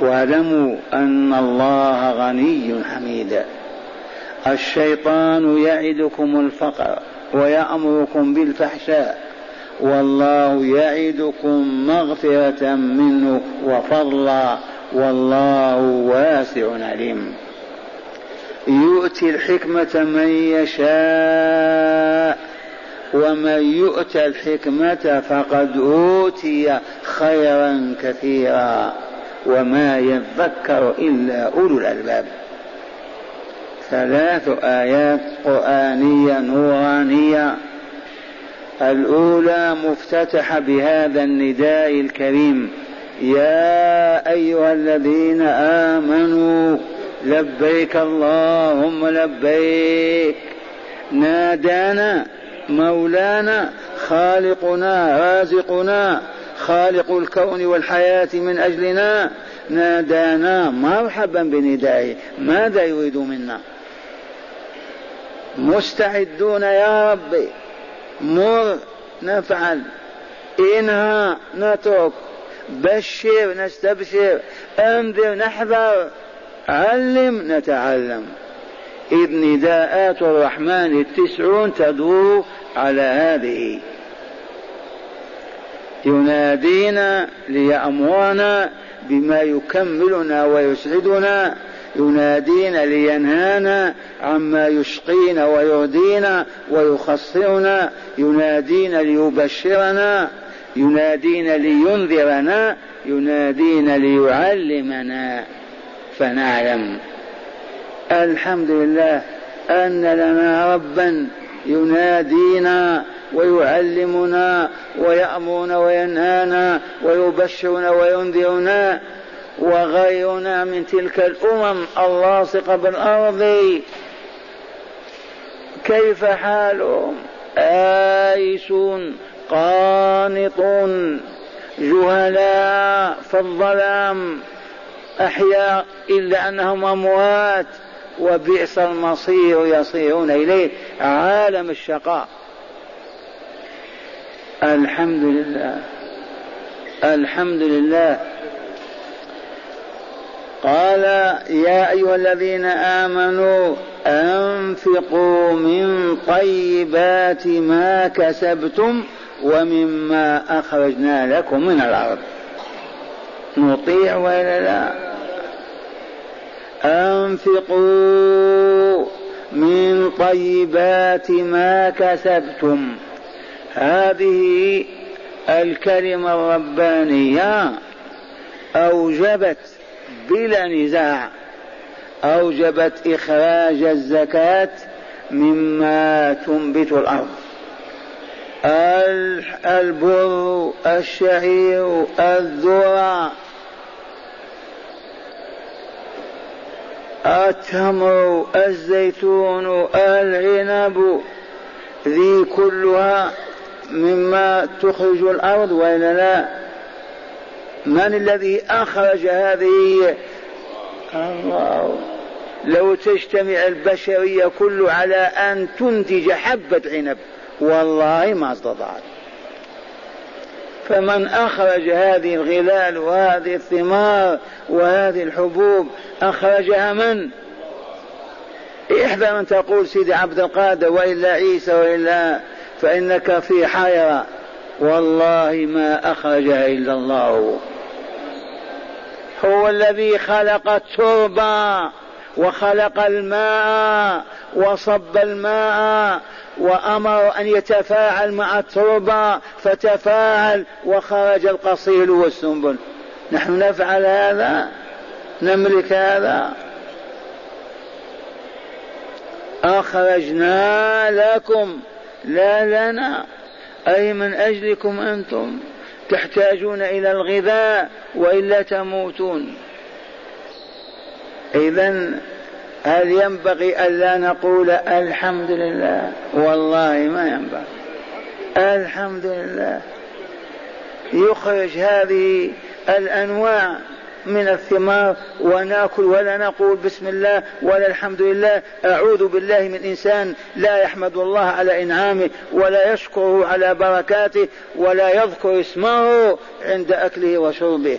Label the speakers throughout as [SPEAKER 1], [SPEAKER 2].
[SPEAKER 1] واعلموا أن الله غني حميد. الشيطان يعدكم الفقر ويأمركم بالفحشاء. والله يعدكم مغفرة منه وفضلا. والله واسع عليم. يؤتي الحكمة من يشاء. ومن يؤت الحكمة فقد أوتي خيرا كثيرا. وما يذكر إلا أولو الألباب. ثلاث آيات قرآنية نورانية. الأولى مفتتحة بهذا النداء الكريم. يا أيها الذين آمنوا لبيك اللهم لبيك. نادانا مولانا خالقنا رازقنا. خالق الكون والحياة من أجلنا نادانا مرحبا بندائه. ماذا يريد منا؟ مستعدون يا ربي مر نفعل. انهى نترك. بشر نستبشر. انذر نحذر. علم نتعلم. إذ نداءات الرحمن التسعون تدور على هذه. ينادينا ليأمرنا بما يكملنا ويسعدنا. ينادينا لينهانا عما يشقينا ويردينا ويخسرنا. ينادينا ليبشرنا. ينادينا لينذرنا. ينادينا ليعلمنا. فنعلم. الحمد لله أن لنا ربا ينادينا ويعلمنا ويأمرنا وينهانا ويبشرنا وينذرنا وغيرنا من تلك الأمم اللاصقة بالأرض. كيف حالهم؟ آيسون قانطون جهلاء في الظلام أحياء إلا أنهم أموات. وبئس المصير يصيرون إليه. عالم الشقاء. الحمد لله. الحمد لله. قال يا أيها الذين آمنوا أنفقوا من طيبات ما كسبتم ومما أخرجنا لكم من الأرض. نطيع ولا لا؟ انفقوا من طيبات ما كسبتم. هذه الكلمة الربانية أوجبت بلا نزاع أوجبت إخراج الزكاة مما تنبت الأرض. البر الشعير الذرة التمر الزيتون العنب ذي كلها مما تخرج الأرض وإلا لا؟ من الذي أخرج هذه؟ الله. لو تجتمع البشرية كل على أن تنتج حبة عنب والله ما استطاعت. فمن أخرج هذه الغلال وهذه الثمار وهذه الحبوب أخرجها من؟ احذر أن تقول سيدي عبد القادر وإلا عيسى وإلا فإنك في حيرة. والله ما أخرجها إلا الله. هو الذي خلق التربة. وخلق الماء وصب الماء وأمر أن يتفاعل مع التربة فتفاعل وخرج القصيل والسنبل. نحن نفعل هذا؟ نملك هذا؟ أخرجنا لكم لا لنا. أي من أجلكم أنتم؟ تحتاجون إلى الغذاء وإلا تموتون. إذا هل ينبغي ألا نقول الحمد لله. والله ما ينبغي. الحمد لله. يخرج هذه الأنواع من الثمار ونأكل ولا نقول بسم الله ولا الحمد لله. أعوذ بالله من إنسان لا يحمد الله على إنعامه ولا يشكره على بركاته ولا يذكر اسمه عند أكله وشربه.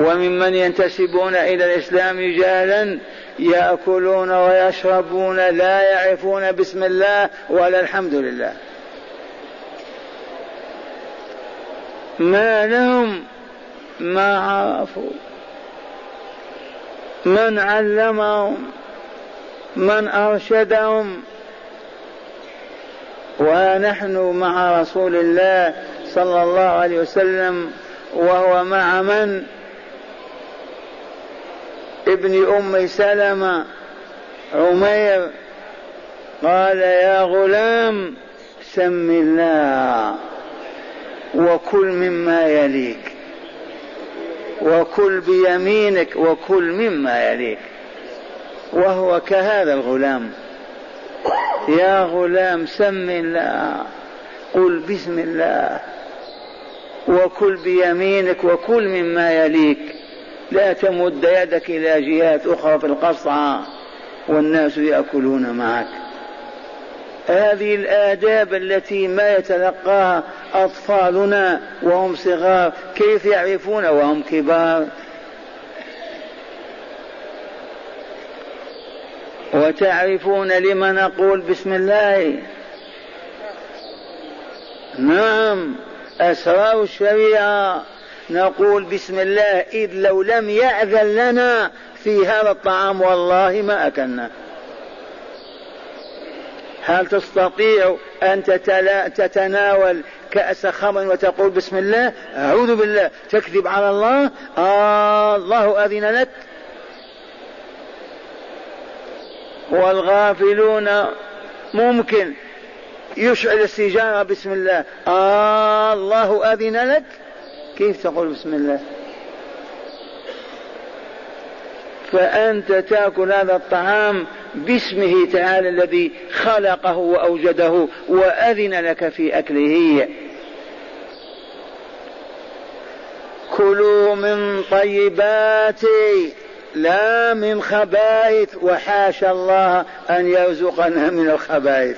[SPEAKER 1] وممن ينتسبون إلى الإسلام جهلا يأكلون ويشربون لا يعرفون بسم الله ولا الحمد لله. ما لهم؟ ما عرفوا. من علمهم؟ من أرشدهم؟ ونحن مع رسول الله صلى الله عليه وسلم وهو مع من؟ ابن أم سلمة. عمير قال يا غلام سم الله وكل مما يليك وكل بيمينك وكل مما يليك. وهو كهذا الغلام. يا غلام سم الله قل بسم الله وكل بيمينك وكل مما يليك. لا تمد يدك إلى جهات أخرى في القصعه والناس يأكلون معك. هذه الآداب التي ما يتلقاها أطفالنا وهم صغار كيف يعرفون وهم كبار؟ وتعرفون لما نقول بسم الله؟ نعم أسرار الشريعة. نقول بسم الله إذ لو لم يأذن لنا في هذا الطعام والله ما أكلنا. هل تستطيع أن تتناول كأس خمر وتقول بسم الله؟ أعوذ بالله. تكذب على الله؟ آه الله أذن لك. والغافلون ممكن يشعل السيجارة بسم الله. آه الله أذن لك. كيف تقول بسم الله؟ فأنت تأكل هذا الطعام باسمه تعالى الذي خلقه وأوجده وأذن لك في أكله. كلوا من طيبات لا من خبائث وحاشا الله أن يرزقنا من الخبائث.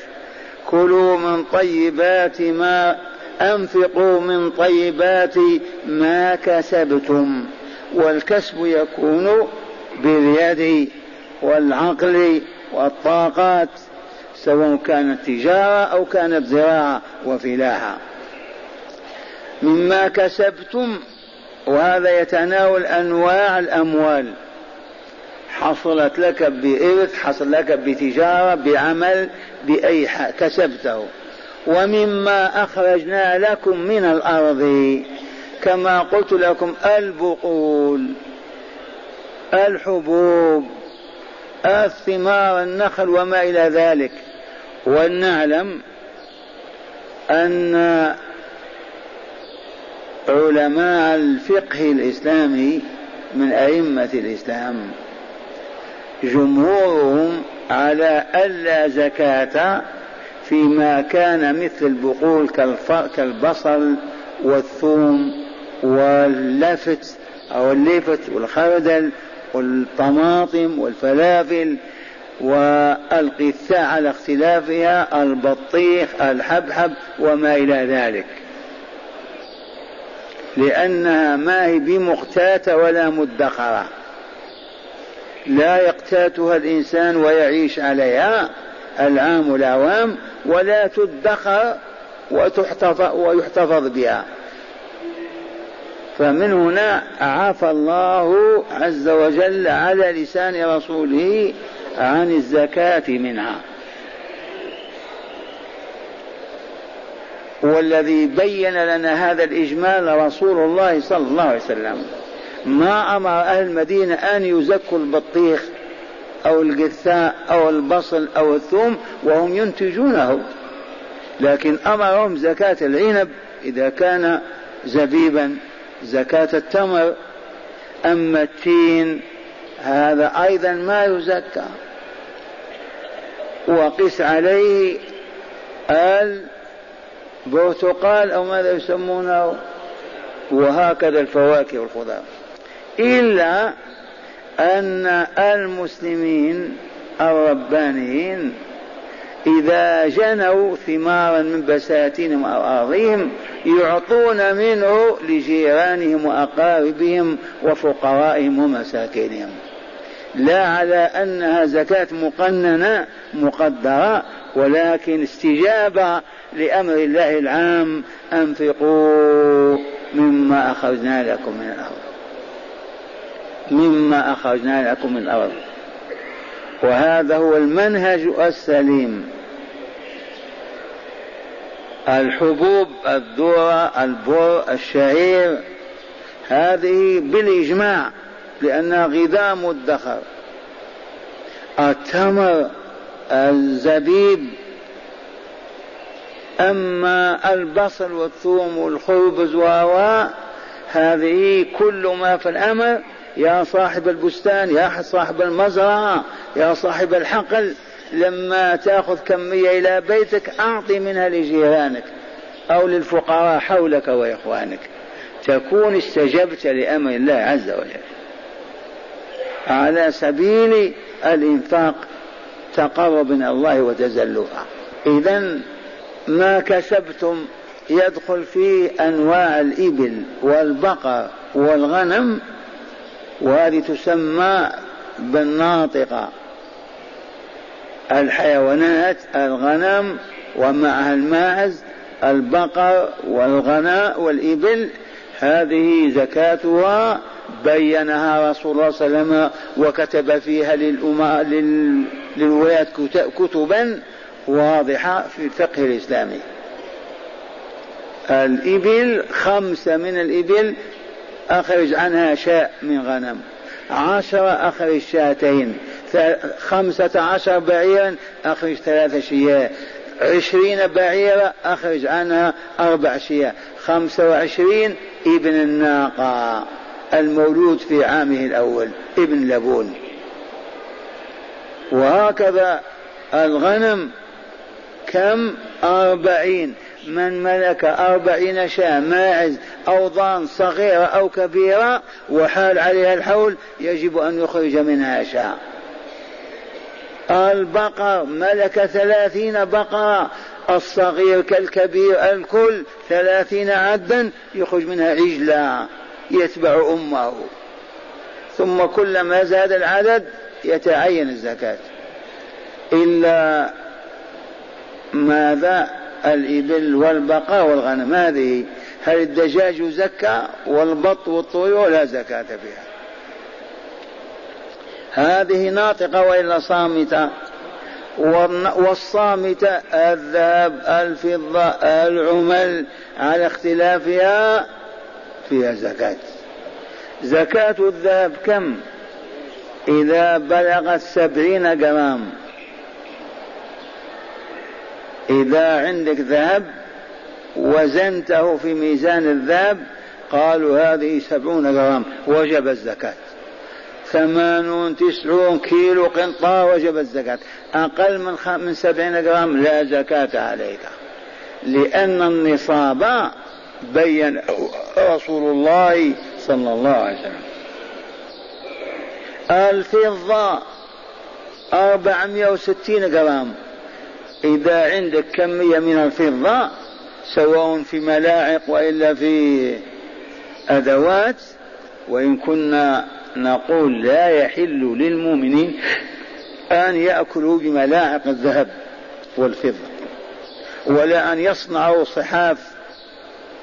[SPEAKER 1] كلوا من طيبات ما أنفقوا من طيبات ما كسبتم والكسب يكون باليد والعقل والطاقات سواء كانت تجارة أو كانت زراعة وفلاحة. مما كسبتم وهذا يتناول أنواع الأموال. حصلت لك بإرث حصل لك بتجارة بعمل بأي كسبته. ومما أخرجنا لكم من الأرض. كما قلت لكم البقول الحبوب الثمار النخل وما إلى ذلك. ولنعلم أن علماء الفقه الإسلامي من أئمة الإسلام جمهورهم على ألا زكاة فيما كان مثل البقول كالبصل والثوم واللفت أو اللفت والخردل والطماطم والفلافل والقثاء على اختلافها البطيخ الحبحب وما إلى ذلك. لأنها ما هي بمختاتة ولا مدخرة. لا يقتاتها الإنسان ويعيش عليها. العام الأعوام ولا تدخر وتحتفظ ويحتفظ بها. فمن هنا عفى الله عز وجل على لسان رسوله عن الزكاة منها. والذي بين لنا هذا الإجمال رسول الله صلى الله عليه وسلم. ما أمر أهل المدينة أن يزكوا البطيخ أو القثاء أو البصل أو الثوم وهم ينتجونه. لكن أمرهم زكاة العنب إذا كان زبيبا زكاة التمر. أما التين هذا أيضا ما يزكى. وقس عليه البرتقال أو ماذا يسمونه وهكذا الفواكه والخضار. إلا أن المسلمين الربانيين إذا جنوا ثمارا من بساتينهم أو أراضيهم يعطون منه لجيرانهم وأقاربهم وفقرائهم ومساكينهم. لا على أنها زكاة مقننة مقدرة ولكن استجابة لأمر الله العام أنفقوا مما أخرجنا لكم من الأرض. مما أخرجنا لكم من الأرض. وهذا هو المنهج السليم. الحبوب الذرة البر الشعير هذه بالإجماع لأنها غذاء مدخر. التمر الزبيب أما البصل والثوم والخبز و هذه كل ما في الأمر يا صاحب البستان يا صاحب المزرعة يا صاحب الحقل لما تأخذ كمية إلى بيتك أعطي منها لجيرانك أو للفقراء حولك وإخوانك. تكون استجبت لأمر الله عز وجل. على سبيل الإنفاق تقرب من الله وتزلفا إذا ما كسبتم يدخل فيه أنواع الإبل والبقر والغنم وهذه تسمى بالناطقة الحيوانات الغنم ومعها الماعز البقر والغناء والإبل هذه زكاتها بينها رسول الله صلى الله عليه وسلم وكتب فيها للولايات كتبا واضحة في الفقه الإسلامي. الإبل خمسة من الإبل أخرج عنها شاء من غنم. عشرة أخرج شاتين خمسة عشر بعيرا أخرج ثلاثة شياه عشرين بعيرة أخرج عنها أربع شياه خمسة وعشرين ابن الناقة. المولود في عامه الأول ابن لبون. وهكذا الغنم كم؟ أربعين. من ملك أربعين شاة ماعز أو ضان صغيرة أو كبيرة وحال عليها الحول يجب أن يخرج منها شاة. البقر ملك ثلاثين بقرة الصغير كالكبير الكل ثلاثين عدا يخرج منها عجلة يتبع أمه. ثم كلما زاد العدد يتعين الزكاة. إلا ماذا؟ الإبل والبقر والغنم. هذه هل الدجاج يزكى والبط والطيور لا زكاة فيها. هذه ناطقة وإلا صامتة. والصامتة الذهب الفضة العمل على اختلافها فيها زكاة. زكاة الذهب كم؟ إذا بلغت سبعين جرام. إذا عندك ذهب وزنته في ميزان الذهب قالوا هذه سبعون جرام وجب الزكاة. ثمانون تسعون كيلو قنطار وجب الزكاة. أقل من خ... من سبعين جرام لا زكاة عليك. لأن النصاب بين رسول الله صلى الله عليه وسلم. الفضة أربعمائة وستين جرام. إذا عندك كمية من الفضة سواء في ملاعق وإلا في أدوات وإن كنا نقول لا يحل للمؤمنين أن يأكلوا بملاعق الذهب والفضة ولا أن يصنعوا صحاف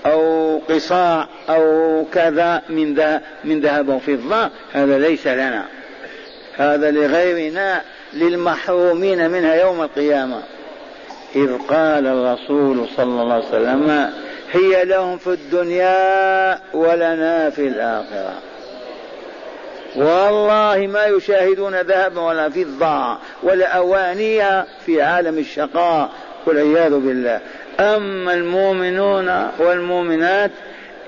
[SPEAKER 1] أو قصاع أو كذا من من ذهب وفضة هذا ليس لنا هذا لغيرنا للمحرومين منها يوم القيامة. إذ قال الرسول صلى الله عليه وسلم هي لهم في الدنيا ولنا في الآخرة. والله ما يشاهدون ذهبا ولا فضة ولا أوانية في عالم الشقاء والعياذ بالله. أما المؤمنون والمؤمنات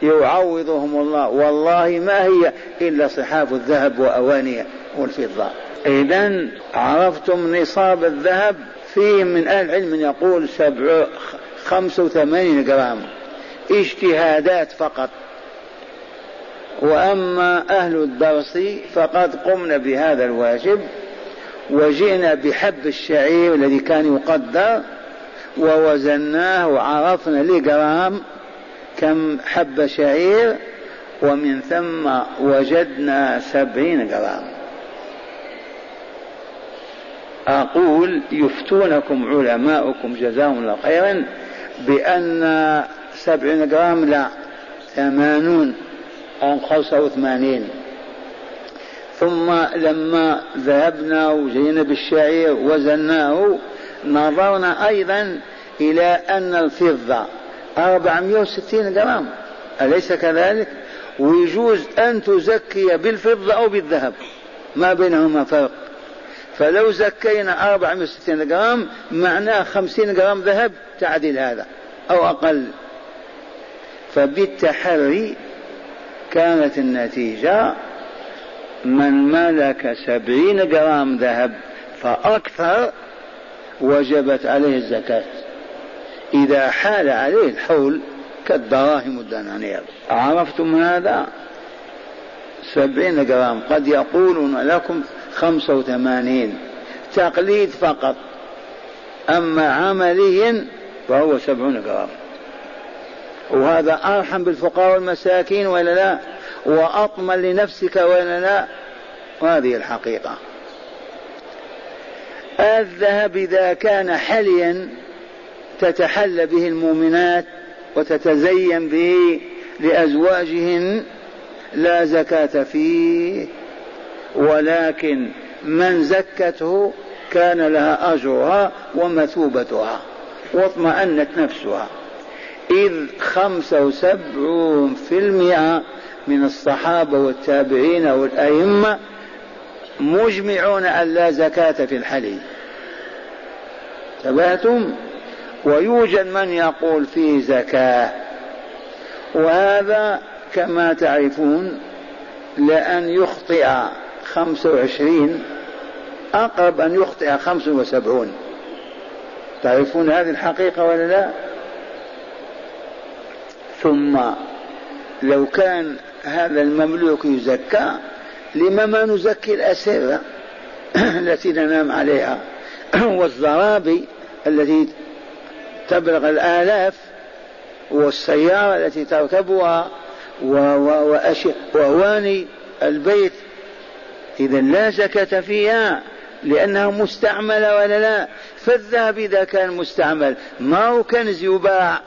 [SPEAKER 1] يعوضهم الله. والله ما هي إلا صحاف الذهب وأوانيه والفضة. إذا عرفتم نصاب الذهب فيه من أهل العلم يقول سبع خمسة وثمانين جرام اجتهادات فقط. وأما أهل الدرس فقد قمنا بهذا الواجب وجئنا بحب الشعير الذي كان يقدر ووزناه وعرفنا لجرام كم حب شعير ومن ثم وجدنا سبعين جرام. أقول يفتونكم علماؤكم جزاهم الله خيرا بأن سبعين جرام لا ثمانون أو خمسة وثمانين. ثم لما ذهبنا وجينا بالشعير وزناه نظرنا أيضا إلى أن الفضة أربعمائة وستين جرام. أليس كذلك؟ ويجوز أن تزكي بالفضة أو بالذهب. ما بينهما فرق؟ فلو زكينا 460 جرام معناه 50 جرام ذهب تعدل هذا أو أقل. فبالتحري كانت النتيجة من ملك سبعين جرام ذهب فأكثر وجبت عليه الزكاة. إذا حال عليه الحول كالدراهم والدنانير. عرفتم هذا؟ سبعين جرام. قد يقولون لكم خمسة وثمانين. تقليد فقط. أما عمليا فهو سبعون جرام. وهذا أرحم بالفقراء والمساكين ولا لا؟ وأطمن لنفسك ولا لا؟ وهذه الحقيقة. الذهب إذا كان حليا تتحلى به المؤمنات وتتزين به لأزواجهن لا زكاة فيه. ولكن من زكته كان لها أجرها ومثوبتها واطمأنت نفسها. إذ خمسة وسبعون في المئة من الصحابة والتابعين والأئمة مجمعون أن لا زكاة في الحلي تبعتم ويوجد من يقول فيه زكاة. وهذا كما تعرفون لأن يخطئ خمسة وعشرين أقرب أن يخطئ خمس وسبعون. تعرفون هذه الحقيقة ولا لا؟ ثم لو كان هذا المملوك يزكى لما ما نزكي الأسرة التي ننام عليها؟ والزرابي التي تبلغ الآلاف والسيارة التي تركبها وأواني البيت إذا لا زكاة فيها لأنها مستعملة ولا لا. فالذهب إذا كان مستعمل ما هو كنز يباع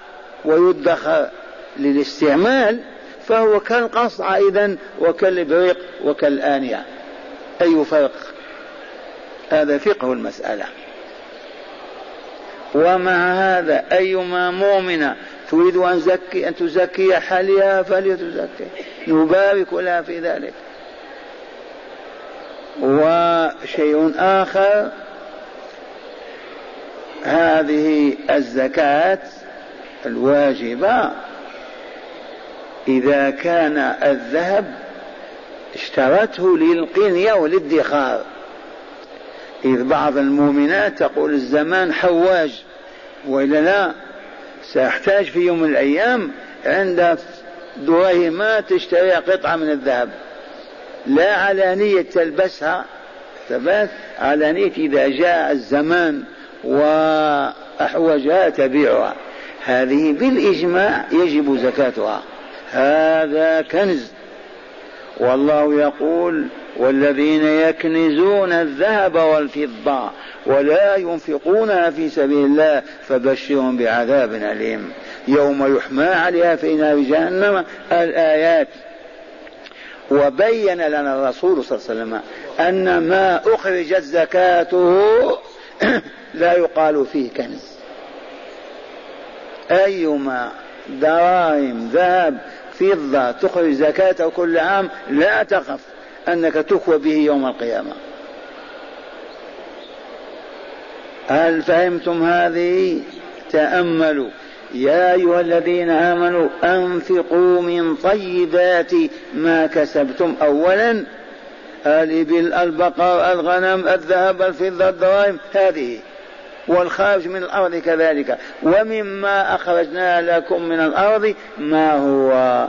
[SPEAKER 1] ويدخر للاستعمال فهو كالقصعة إذا وكالإبريق وكالآنية. أي فرق؟ هذا فقه المسألة. ومع هذا أيما مؤمنة تريد أن أن تزكي حالها فليتزكي. نبارك لها في ذلك. وشيء آخر هذه الزكاة الواجبة. إذا كان الذهب اشترته للقنية وللادخار إذ بعض المؤمنات تقول الزمان حواج وإلا لا سأحتاج في يوم من الأيام عند دراهمات تشتري قطعة من الذهب. لا على نية تلبسها ثبات على نية إذا جاء الزمان وأحوجها تبيعها. هذه بالإجماع يجب زكاتها. هذا كنز. والله يقول والذين يكنزون الذهب والفضة ولا ينفقونها في سبيل الله فبشرهم بعذاب أليم. يوم يحمى عليها في نار جهنم الآيات وبين لنا الرسول صلى الله عليه وسلم أن ما أخرجت زكاته لا يقال فيه كنز. أيما دراهم ذهب فضة تخرج زكاته كل عام لا تخف أنك تكوى به يوم القيامة. هل فهمتم هذه؟ تأملوا. يا أيها الذين آمنوا أنفقوا من طيبات ما كسبتم. أولا الإبل البقر الغنم الذهب الفضة الدراهم هذه. والخارج من الأرض كذلك. ومما أخرجنا لكم من الأرض ما هو؟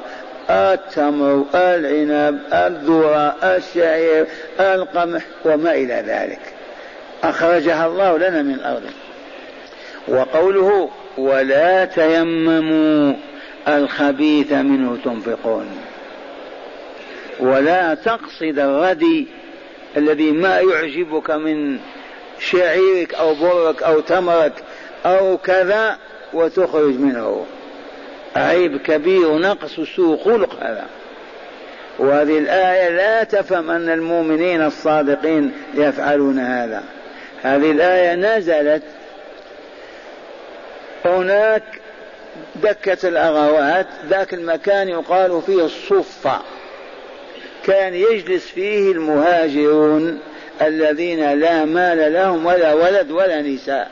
[SPEAKER 1] التمر العنب الذرة الشعير القمح وما إلى ذلك. أخرجها الله لنا من الأرض. وقوله ولا تيمموا الخبيث منه تنفقون. ولا تقصد الردي الذي ما يعجبك من شعيرك أو برك أو تمرك أو كذا وتخرج منه. عيب كبير ونقص سوء خلق هذا. وهذه الآية لا تفهم أن المؤمنين الصادقين يفعلون هذا. هذه الآية نزلت هناك دكة الأغوات ذاك المكان يقال فيه الصفة. كان يجلس فيه المهاجرون الذين لا مال لهم ولا ولد ولا نساء.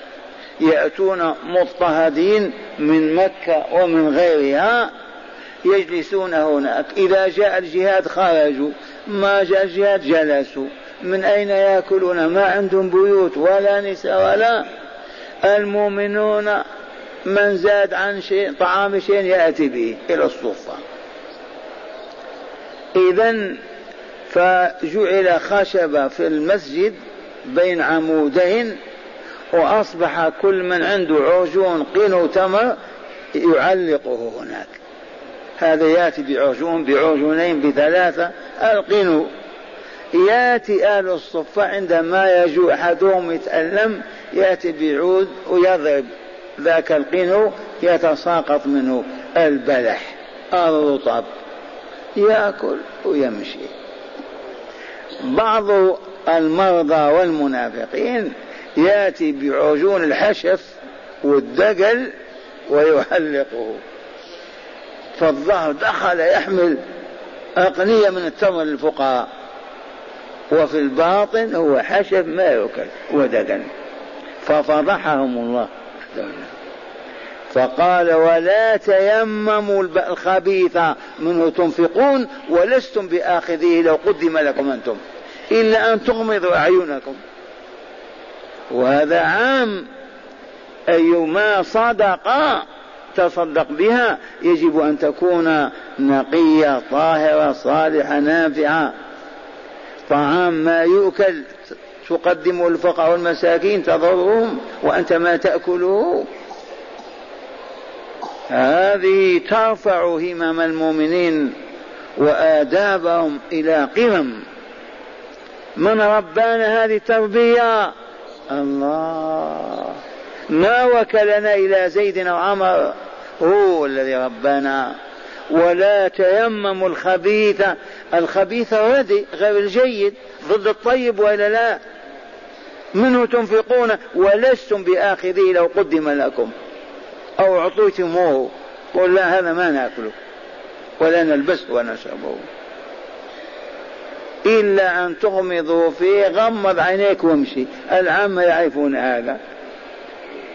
[SPEAKER 1] يأتون مضطهدين من مكة ومن غيرها يجلسون هناك. إذا جاء الجهاد خرجوا ما جاء الجهاد جلسوا. من أين يأكلون؟ ما عندهم بيوت ولا نساء ولا المؤمنون من زاد عن شيء طعام شيء يأتي به إلى الصفة إذا فجعل خشبة في المسجد بين عمودين وأصبح كل من عنده عجون قنو تمر يعلقه هناك. هذا يأتي بعجون بعجونين بثلاثة القنو يأتي أهل الصفة عندما يجوع أحدهم يتألم يأتي بعود ويضرب. ذاك القنو يتساقط منه البلح. الرطب يأكل ويمشي. بعض المرضى والمنافقين يأتي بعجون الحشف والدقل ويحلقه فالظهر دخل يحمل أقنية من التمر للفقراء. وفي الباطن هو حشف ما يؤكل ودقل ففضحهم الله. فقال ولا تيمموا الخبيث منه تنفقون ولستم بآخذيه لو قدم لكم أنتم إلا أن تغمضوا أعينكم. وهذا عام أيما صدقة تصدق بها يجب أن تكون نقية طاهرة صالحة نافعة. طعام ما يؤكل تقدم الفقراء والمساكين تضرهم وأنت ما تأكله. هذه ترفع همم المؤمنين وآدابهم إلى قمم. من ربانا هذه التربية؟ الله. ما وكلنا إلى زيد أو عمر. هو الذي ربانا. ولا تيمموا الخبيث. الخبيث ردي غير الجيد. ضد الطيب وإلا لا. منه تنفقون ولستم بآخذيه لو قدم لكم. أو أعطيتموه. قل لا هذا ما نأكله. ولا نلبسه ونشربه إلا أن تغمضوا فيه غمض عينيك وامشي. العامة يعرفون هذا.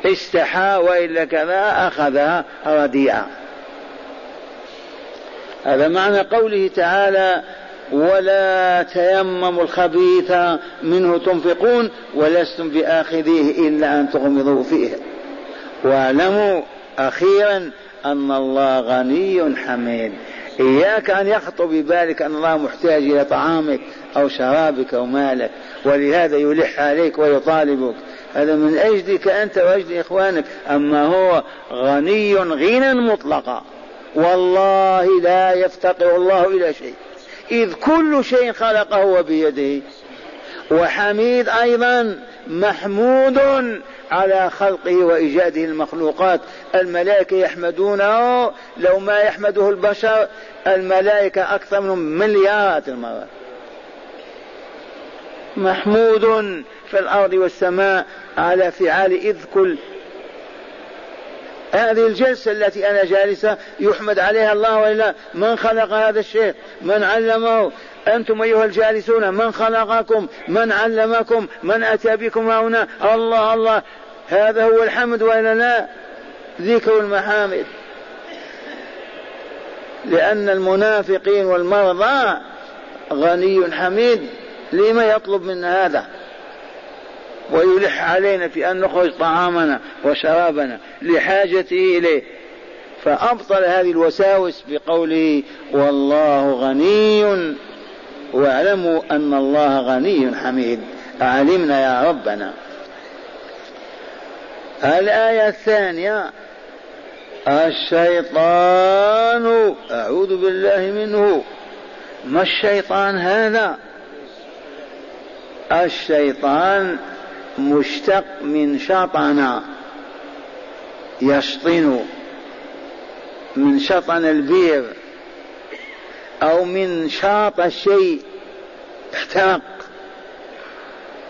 [SPEAKER 1] استحى وإلا كذا أخذها رديئة هذا معنى قوله تعالى ولا تيمموا الخبيث منه تنفقون ولستم بآخذيه إلا أن تغمضوا فيه. واعلموا أخيرا أن الله غني حميد. إياك أن يخطر ببالك أن الله محتاج إلى طعامك أو شرابك أو مالك ولهذا يلح عليك ويطالبك. هذا من أجلك أنت وأجل إخوانك أما هو غني غنى مطلقا. والله لا يفتقر الله إلى شيء. إذ كل شيء خلقه بيده وحميد أيضا محمود على خلقه وإيجاده المخلوقات. الملائكة يحمدونه لو ما يحمده البشر الملائكة أكثر منهم مليارات المرات. محمود في الأرض والسماء على فعال إذ كل هذه الجلسة التي أنا جالسة يحمد عليها الله وإلا من خلق هذا الشيء من علمه؟ أنتم أيها الجالسون من خلقكم؟ من علمكم؟ من أتى بكم هنا؟ الله الله. هذا هو الحمد وإلا لا؟ ذكر المحامد. لأن المنافقين والمرضى غني حميد. لما يطلب منا هذا؟ ويلح علينا في أن نخرج طعامنا وشرابنا لحاجته إليه. فأبطل هذه الوساوس بقوله والله غني واعلموا أن الله غني حميد. علمنا يا ربنا. الآية الثانية. الشيطان أعوذ بالله منه. ما الشيطان هذا؟ الشيطان مشتق من شطن يشطن من شطن البير أو من شاط الشيء احترق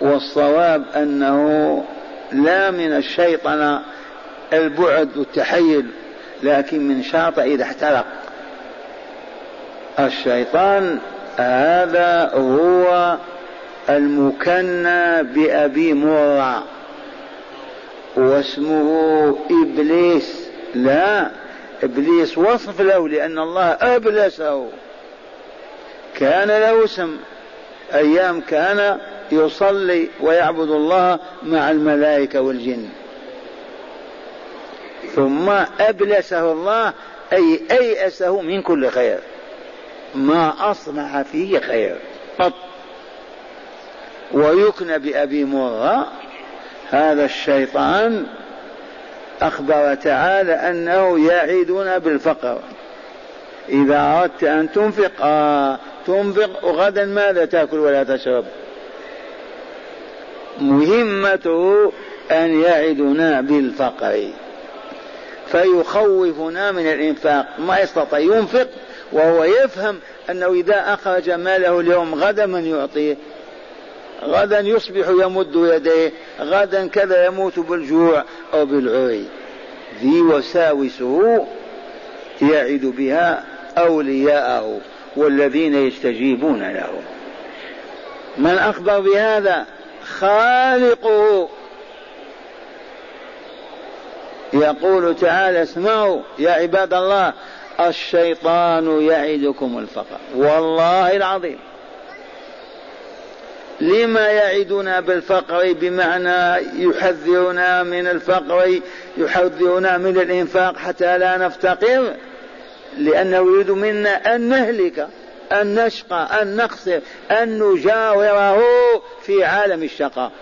[SPEAKER 1] والصواب أنه لا من الشيطنة البعد والتحيل لكن من شاط إذا احترق. الشيطان هذا هو المكنى بأبي مرة واسمه إبليس. لا إبليس وصف له لأن الله أبلسه. كان له اسم أيام كان يصلي ويعبد الله مع الملائكة والجن. ثم أبلسه الله أي أيأسه من كل خير. ما أصنع فيه خير. قط. ويكنى بأبي مرة هذا الشيطان أخبر تعالى أنه يعدنا بالفقر. إذا أردت أن تنفق آه تنفق غدا ماذا تأكل ولا تشرب؟ مهمته أن يعدنا بالفقر. فيخوفنا من الإنفاق. ما يستطيع ينفق وهو يفهم أنه إذا أخرج ماله اليوم غدا من يعطيه. غدا يصبح يمد يديه غدا كذا يموت بالجوع أو بالعري. ذي وساوسه يعد بها أولياءه والذين يستجيبون له. من أخبر بهذا؟ خالقه. يقول تعالى اسمعوا يا عباد الله الشيطان يعدكم الفقر. والله العظيم. لما يعدنا بالفقر بمعنى يحذرنا من الفقر يحذرنا من الإنفاق حتى لا نفتقر لأنه يريد منا أن نهلك أن نشقى أن نخسر أن نجاوره في عالم الشقاء.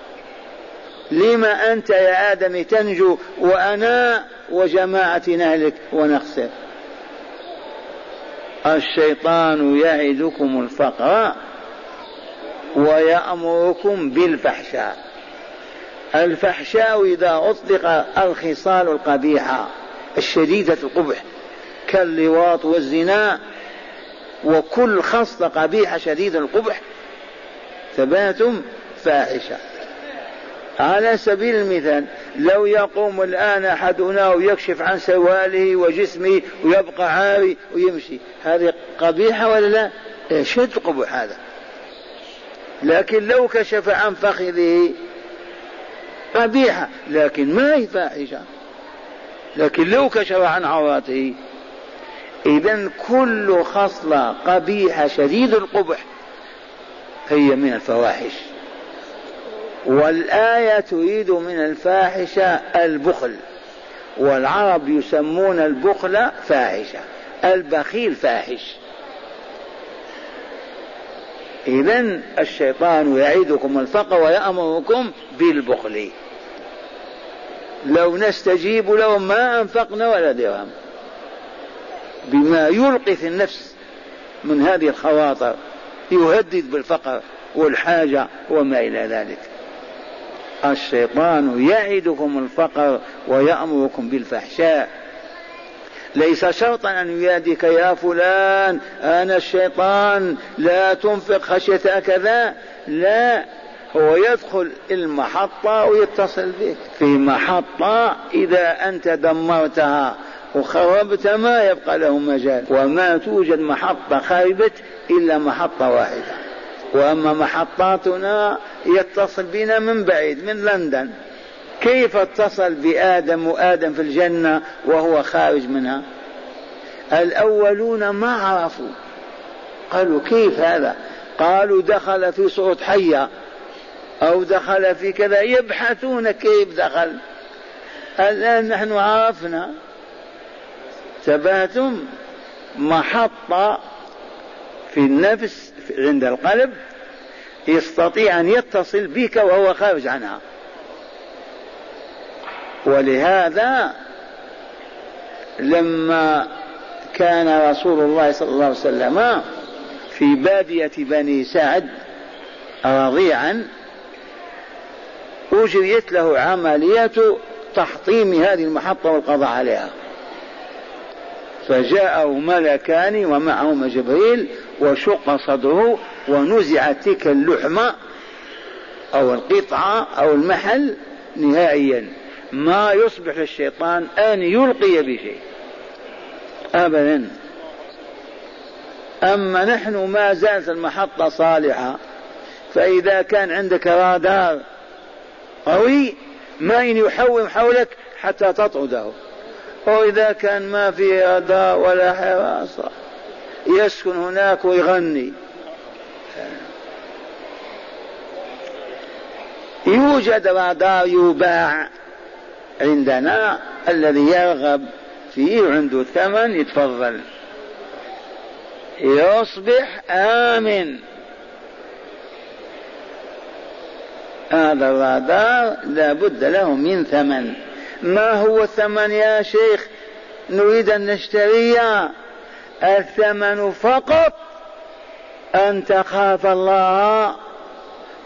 [SPEAKER 1] لما أنت يا آدم تنجو وأنا وجماعتي نهلك ونخسر؟ الشيطان يعدكم الفقر. ويأمركم بالفحشاء. الفحشاء إذا أطلق الخصال القبيحة الشديدة القبح كاللواط والزنا وكل خصلة قبيحة شديدة القبح ثباتم فاحشة. على سبيل المثال لو يقوم الآن أحدنا ويكشف عن سواله وجسمه ويبقى عاري ويمشي هذه قبيحة ولا لا؟ شد قبح هذا. لكن لو كشف عن فخذه قبيحة لكن ما هي فاحشة؟ لكن لو كشف عن عوراته إذا كل خصلة قبيحة شديد القبح هي من الفواحش. والآية تريد من الفاحشة البخل والعرب يسمون البخل فاحشة البخيل فاحش. إذا الشيطان يعيدكم الفقر ويأمركم بالبخل. لو نستجيب له ما أنفقنا ولا درهم. بما يلقي في النفس من هذه الخواطر يهدد بالفقر والحاجة وما إلى ذلك. الشيطان يعدكم الفقر ويأمركم بالفحشاء. ليس شرطا أن يناديك يا فلان أنا الشيطان لا تنفق خشية كذا لا هو يدخل المحطة ويتصل بك. في محطة إذا أنت دمرتها وخربت ما يبقى له مجال. وما توجد محطة خربت إلا محطة واحدة. وأما محطاتنا يتصل بنا من بعيد من لندن. كيف اتصل بآدم وآدم في الجنة وهو خارج منها؟ الأولون ما عرفوا. قالوا كيف هذا؟ قالوا دخل في صوت حية أو دخل في كذا. يبحثون كيف دخل. الآن نحن عرفنا. ثباتم محطة في النفس عند القلب يستطيع أن يتصل بك وهو خارج عنها. ولهذا لما كان رسول الله صلى الله عليه وسلم في بادية بني سعد رضيعا أجريت له عملية تحطيم هذه المحطة والقضاء عليها. فجاءه ملكان ومعهما جبريل وشق صدره ونزعت تلك اللحمة أو القطعة أو المحل نهائيا. ما يصبح للشيطان أن يلقي بشيء. أبدا. أما نحن ما زالت المحطة صالحة فإذا كان عندك رادار قوي ما إن يحوم حولك حتى تطرده. وإذا كان ما في رادار ولا حراسة يسكن هناك ويغني. يوجد رادار يباع. عندنا الذي يرغب فيه عنده ثمن يتفضل. يصبح آمن. هذا الرادار لا بد له من ثمن. ما هو الثمن يا شيخ؟ نريد أن نشتريه الثمن فقط أن تخاف الله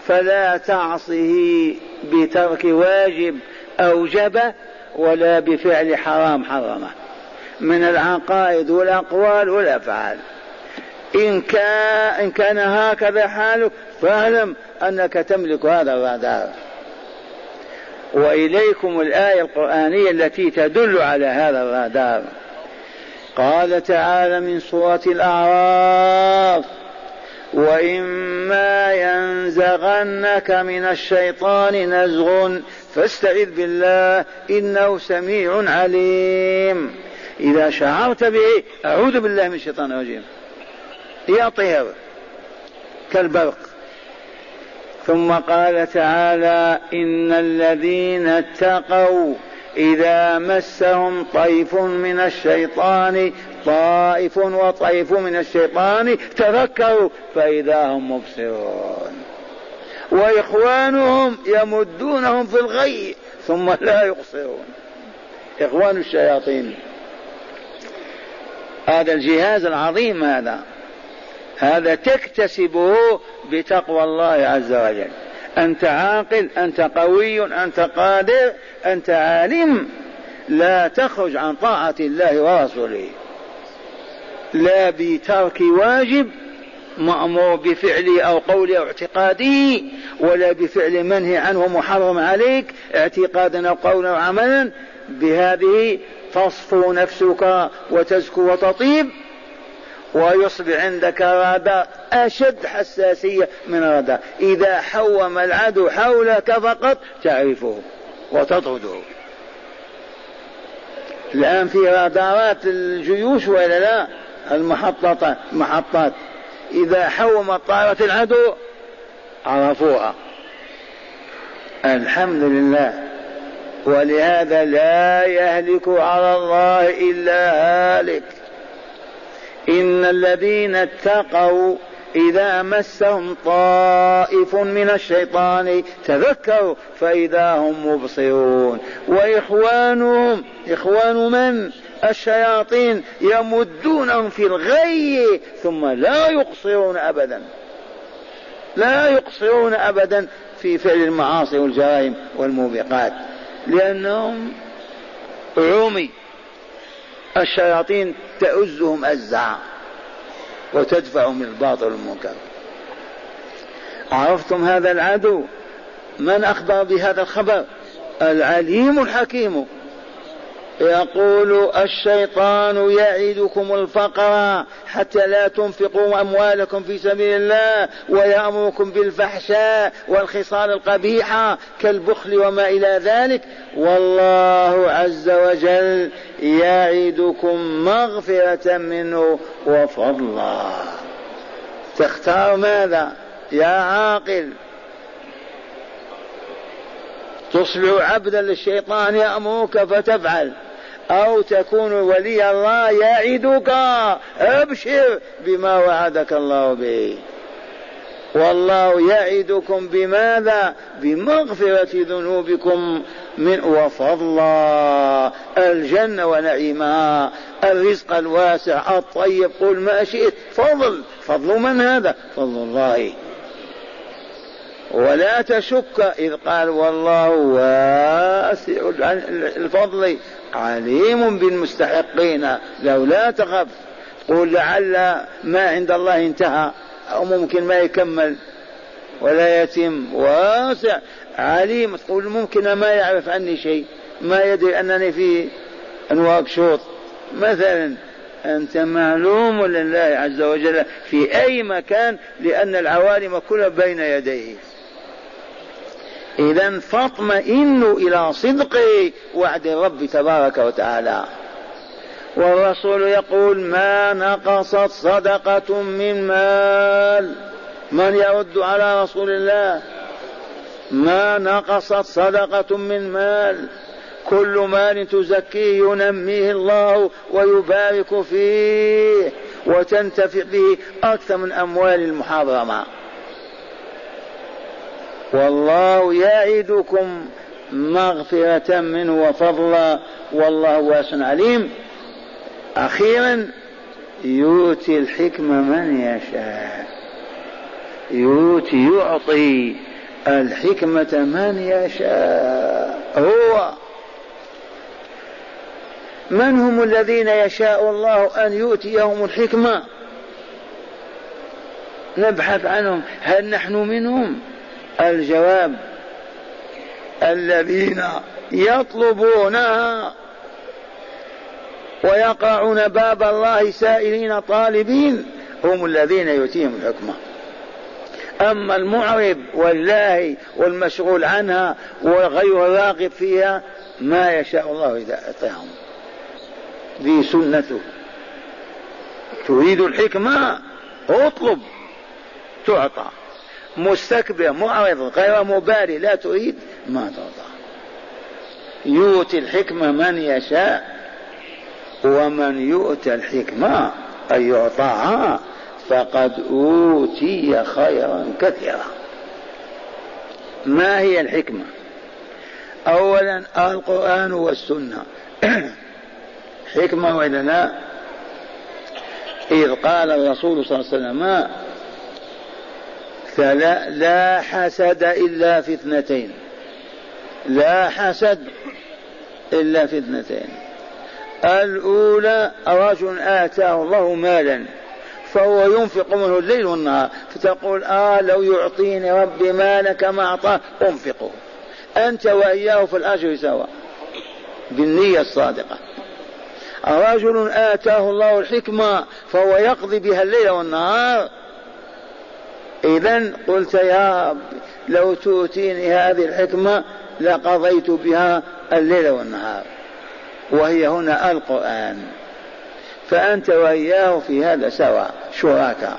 [SPEAKER 1] فلا تعصه بترك واجب. أوجبه ولا بفعل حرام حرمه. من العقائد والأقوال والأفعال. إن كان, إن كان هكذا حالك فاعلم أنك تملك هذا الرادار. وإليكم الآية القرآنية التي تدل على هذا الرادار. قال تعالى من سورة الأعراف وإما ينزغنك من الشيطان نزغ فاستعذ بالله إنه سميع عليم. إذا شعرت به أعوذ بالله من الشيطان الرجيم. يطير كالبرق. ثم قال تعالى إن الذين اتقوا إذا مسهم طيف من الشيطان طائف وطيف من الشيطان تذكروا فإذا هم مبصرون. وإخوانهم يمدونهم في الغي ثم لا يقصرون. إخوان الشياطين. هذا الجهاز العظيم هذا. هذا تكتسبه بتقوى الله عز وجل. أنت عاقل أنت قوي أنت قادر أنت عالم. لا تخرج عن طاعة الله ورسوله. لا بترك واجب مأمور بفعله أو قوله أو اعتقاده ولا بفعل منهي عنه محرم عليك اعتقادا أو قولا أو عملا بهذه تصفو نفسك وتزكو وتطيب ويصبح عندك رادار أشد حساسية من الرادار إذا حوم العدو حولك فقط تعرفه وتطرده. الآن في رادارات الجيوش ولا لا؟ المحطات محطات. إذا حوم طائرة العدو عرفوها. الحمد لله. ولهذا لا يهلك على الله إلا هالك. إن الذين اتقوا إذا مسهم طائف من الشيطان تذكروا فإذا هم مبصرون. وإخوانهم إخوان من؟ الشياطين يمدونهم في الغي ثم لا يقصرون أبدا. لا يقصرون أبدا في فعل المعاصي والجرائم والموبقات. لأنهم عمي. الشياطين تؤزهم أزعا وتدفعهم الباطل والمنكر. عرفتم هذا العدو؟ من أخبر بهذا الخبر؟ العليم الحكيم. يقول الشيطان يعدكم الفقر حتى لا تنفقوا أموالكم في سبيل الله ويأمركم بالفحشاء والخصال القبيحه كالبخل وما إلى ذلك. والله عز وجل يعدكم مغفرة منه وفضلا. تختار ماذا يا عاقل؟ تصبح عبدا للشيطان يأمرك فتفعل. أو تكون ولي الله يعدك. أبشر بما وعدك الله به. والله يعدكم بماذا؟ بمغفرة ذنوبكم من وفضلا الجنة ونعيمها. الرزق الواسع الطيب قل ما شئت. فضل. فضل من هذا؟ فضل الله. ولا تشك إذ قال والله واسع الفضل عليم بالمستحقين لو لا تخف. قل لعل ما عند الله انتهى أو ممكن ما يكمل. ولا يتم. واسع عليم. تقول ممكن ما يعرف عني شيء. ما يدري أنني في أنواق شوط. مثلا أنت معلوم لله عز وجل في أي مكان لأن العوالم كلها بين يديه. إذا فاطمئنوا إلى صدق وعد الرب تبارك وتعالى. والرسول يقول ما نقصت صدقة من مال؟ من يرد على رسول الله؟ ما نقصت صدقة من مال؟ كل مال تزكيه ينميه الله ويبارك فيه وتنتفع به أكثر من أموال المحرمة. والله يعدكم مغفرة منه وفضلا والله واسع عليم. أخيرا يؤتي الحكمة من يشاء. يؤتي يعطي الحكمة من يشاء. هو. من هم الذين يشاء الله أن يؤتيهم الحكمة؟ نبحث عنهم. هل نحن منهم؟ الجواب الذين يطلبونها ويقرعون باب الله سائلين طالبين هم الذين يؤتيهم الحكمة. أما المعرب واللاهي والمشغول عنها وغير الراغب فيها ما يشاء الله إذا اعطاهم ذي سنته. تريد الحكمة؟ اطلب. تعطى. مستكبر معرض غير مبالي لا تريد ما ترضى. يؤتي الحكمة من يشاء ومن يؤتى الحكمة أن يعطاها فقد أوتي خيرا كثيرا. ما هي الحكمة؟ أولا القرآن والسنة. حكمة وإلا لا؟ إذ قال الرسول صلى الله عليه وسلم فلا لا حسد إلا في اثنتين. لا حسد إلا في اثنتين. الأولى رجل آتاه الله مالا فهو ينفق منه الليل والنهار فتقول آه لو يعطيني ربي مالا كما أعطاه أنفقه. أنت وإياه في الأجر سواء بالنية الصادقة. رجل آتاه الله الحكمة فهو يقضي بها الليل والنهار إذا قلت يا رب لو تؤتيني هذه الحكمة لقضيت بها الليل والنهار. وهي هنا القرآن. فأنت وإياه في هذا سواء شركاء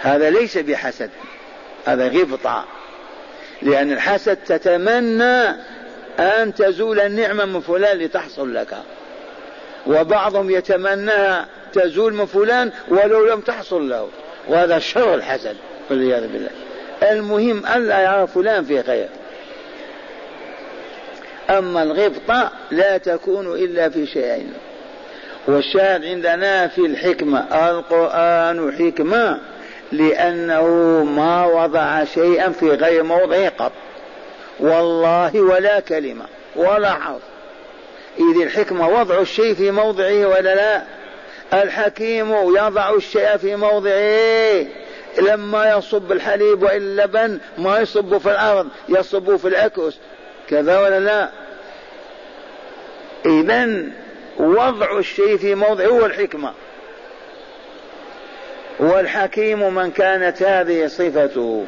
[SPEAKER 1] هذا ليس بحسد. هذا غبطة. لأن الحسد تتمنى أن تزول النعمة من فلان لتحصل لك. وبعضهم يتمناها تزول من فلان ولو لم تحصل له. وهذا شر الحسد. والعياذ بالله. المهم ألا يرى فلان في خير. أما الغبطة لا تكون إلا في شيئين. والشاهد عندنا في الحكمة القرآن حكمة لأنه ما وضع شيئا في غير موضعه قط. والله ولا كلمة ولا حرف. إذ الحكمة وضع الشيء في موضعه ولا لا؟ الحكيم يضع الشيء في موضعه. لما يصب الحليب واللبن ما يصب في الأرض يصب في الأكوس كذا ولا لا؟ إذا وضع الشيء في موضع هو الحكمة والحكيم من كانت هذه صفته.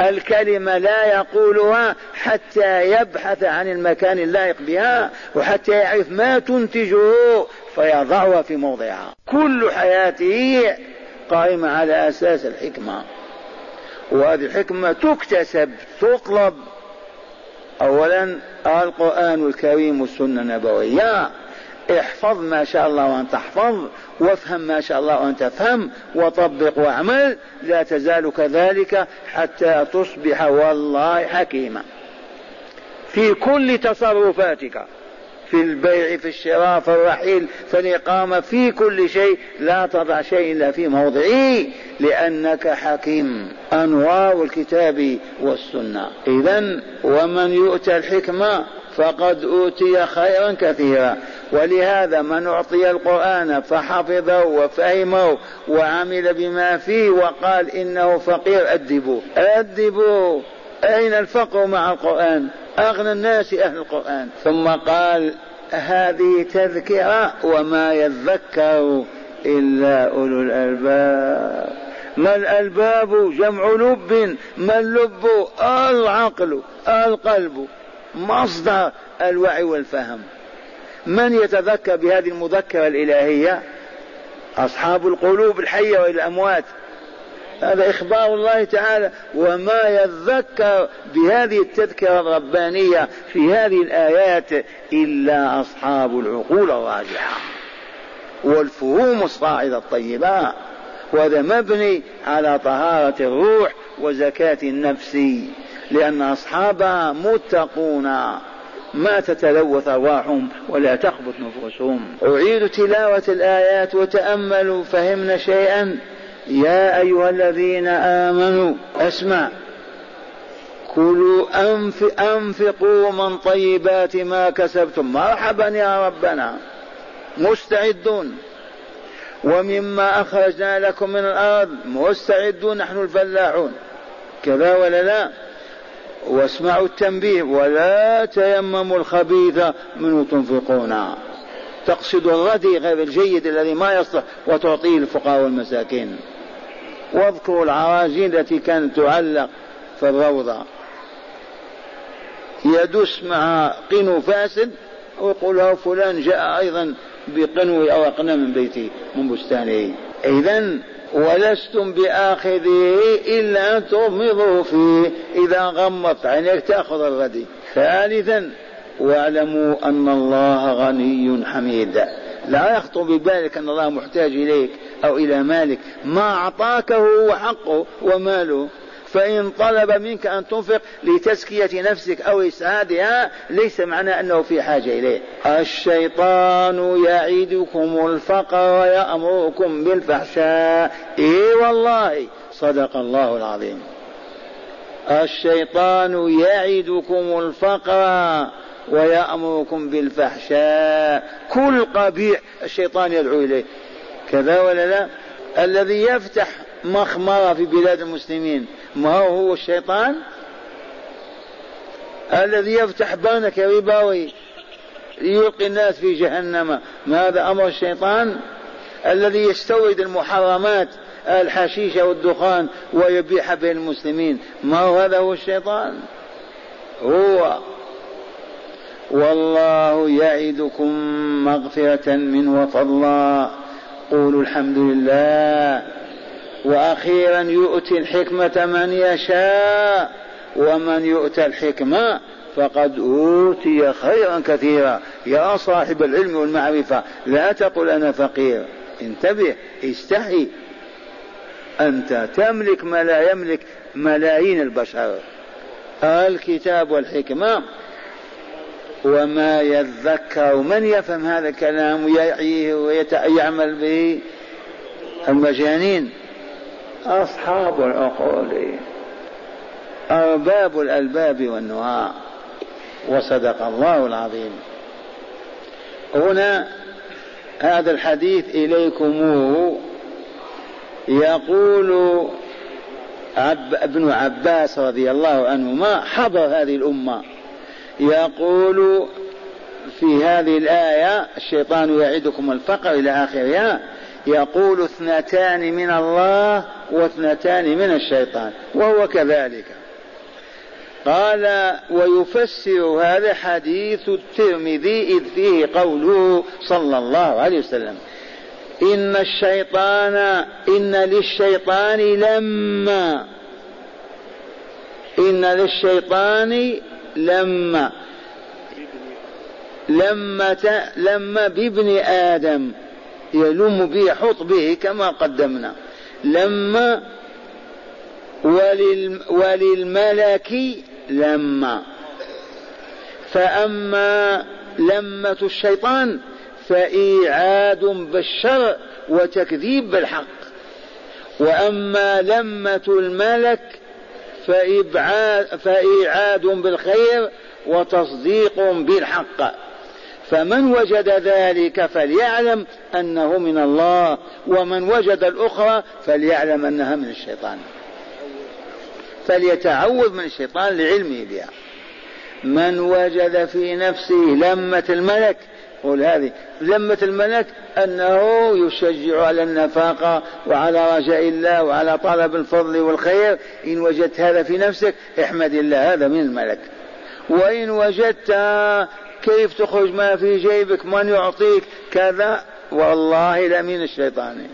[SPEAKER 1] الكلمة لا يقولها حتى يبحث عن المكان اللائق بها وحتى يعرف ما تنتجه فيضعها في موضعها. كل حياته قائمة على أساس الحكمة. وهذه الحكمة تكتسب تطلب. أولا القرآن الكريم والسنة النبوية. احفظ ما شاء الله وأن تحفظ وافهم ما شاء الله وأن تفهم وطبق واعمل. لا تزال كذلك حتى تصبح والله حكيما. في كل تصرفاتك. في البيع في الشراء في الرحيل في الإقامة في كل شيء لا تضع شيء إلا في موضعه لأنك حكيم. أنوار الكتاب والسنة. إذا ومن يؤتى الحكمة فقد أوتي خيرا كثيرا. ولهذا من أعطي القرآن فحفظه وفهمه وعمل بما فيه وقال إنه فقير أدبوه أدبوه أين الفقر مع القرآن؟ أغنى الناس أهل القرآن. ثم قال هذه تذكرة وما يذكر إلا أولو الألباب. ما الألباب؟ جمع لب. ما اللب؟ العقل القلب. مصدر الوعي والفهم. من يتذكر بهذه المذكرة الإلهية؟ أصحاب القلوب الحية والأموات. هذا إخبار الله تعالى. وما يذكر بهذه التذكرة الربانية في هذه الآيات إلا أصحاب العقول الراجحة والفهوم الصاعدة الطيبة. وهذا مبني على طهارة الروح وزكاة النفس لأن أصحابها متقون. ما تتلوث أرواحهم ولا تخبط نفوسهم. أعيد تلاوة الآيات وتأملوا فهمنا شيئا. يا أيها الذين آمنوا أسمع. كلوا أنف أنفقوا من طيبات ما كسبتم. مرحبا يا ربنا. مستعدون. ومما أخرجنا لكم من الأرض. مستعدون نحن الفلاحون. كذا ولا لا؟ واسمعوا التنبيه. ولا تيمموا الخبيث منه تنفقون. تقصد الردي غير الجيد الذي ما يصلح وتعطيه الفقراء والمساكين. واذكروا العراجين التي كانت تعلق في الروضة. يدس مع قنو فاسد ويقول له فلان جاء أيضا بقنو أو أقنى من بيتي من بستانه. إذا ولستم بآخذه إلا أن تغمضوا فيه. إذا غمضت عينيك تأخذ الردي ثالثا واعلموا أن الله غني حميد. لا يخطر ببالك أن الله محتاج إليك. أو إلى مالك. ما أعطاك هو حقه وماله. فإن طلب منك أن تنفق لتزكية نفسك أو إسعادها ليس معنى أنه في حاجة إليه. الشيطان يعيدكم الفقر ويأمركم بالفحشاء. إي والله صدق الله العظيم. الشيطان يعدكم الفقر ويأمركم بالفحشاء. كل قبيح الشيطان يدعو إليه. كذا ولا لا؟ الذي يفتح مخمرة في بلاد المسلمين ما هو؟ هو الشيطان؟ الذي يفتح بانك ربوي ليلقي الناس في جهنم ما هذا أمر الشيطان؟ الذي يستورد المحرمات الحشيش والدخان ويبيح بين المسلمين ما هو؟ هذا هو الشيطان. هو. والله يعدكم مغفرة منه وفضلا قولوا الحمد لله. وأخيرا يؤتي الحكمة من يشاء ومن يؤتى الحكمة فقد أوتي خيرا كثيرا. يا صاحب العلم والمعرفة لا تقل أنا فقير. انتبه استحي. أنت تملك ما لا يملك ملايين البشر. الكتاب والحكمة وما يذكر من يفهم هذا الكلام ويعيه ويعمل به المجانين؟ أصحاب العقول. أرباب الألباب والنهى وصدق الله العظيم. هنا هذا الحديث إليكموه يقول عب ابن عباس رضي الله عنهما حضر هذه الأمة. يقول في هذه الآية الشيطان يعدكم الفقر إلى آخرها يقول اثنتان من الله واثنتان من الشيطان وهو كذلك. قال ويفسر هذا حديث الترمذي إذ فيه قوله صلى الله عليه وسلم إن الشيطان إن للشيطان لما إن للشيطان لما لما لما بابن آدم يلم به يحط به كما قدمنا. لما ولل وللملك لما. فأما لمة الشيطان فإيعاد بالشر وتكذيب بالحق. وأما لمة الملك فإبعاد فإيعاد بالخير وتصديق بالحق. فمن وجد ذلك فليعلم أنه من الله ومن وجد الأخرى فليعلم أنها من الشيطان. فليتعوذ من الشيطان لعلمه بها. من وجد في نفسه لمة الملك قول هذه لمة الملك أنه يشجع على النفاقة وعلى رجاء الله وعلى طلب الفضل والخير. إن وجدت هذا في نفسك احمد الله هذا من الملك. وإن وجدت كيف تخرج ما في جيبك من يعطيك كذا والله لمن الشيطان.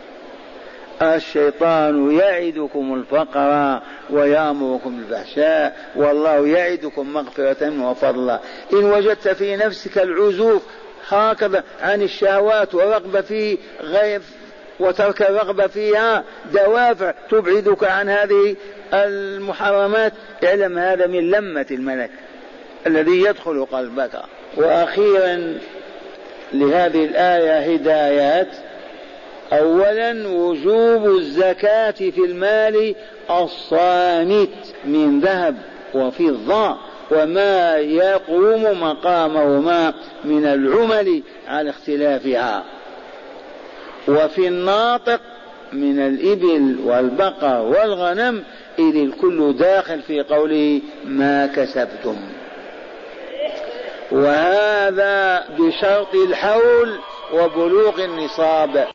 [SPEAKER 1] الشيطان يعدكم الفقر ويأمركم بالفحشاء والله يعدكم مغفرة وفضلا. إن وجدت في نفسك العزوف هكذا عن الشهوات ورغبة في غير وترك الرغبة فيها دوافع تبعدك عن هذه المحرمات. اعلم هذا من لمة الملك الذي يدخل قلبك. وأخيرا لهذه الآية هدايات. أولا وجوب الزكاة في المال الصامت من ذهب وفضة. وما يقوم مقامهما من العمل على اختلافها. وفي الناطق من الإبل والبقر والغنم إذ الكل داخل في قوله ما كسبتم. وهذا بشرط الحول وبلوغ النصاب.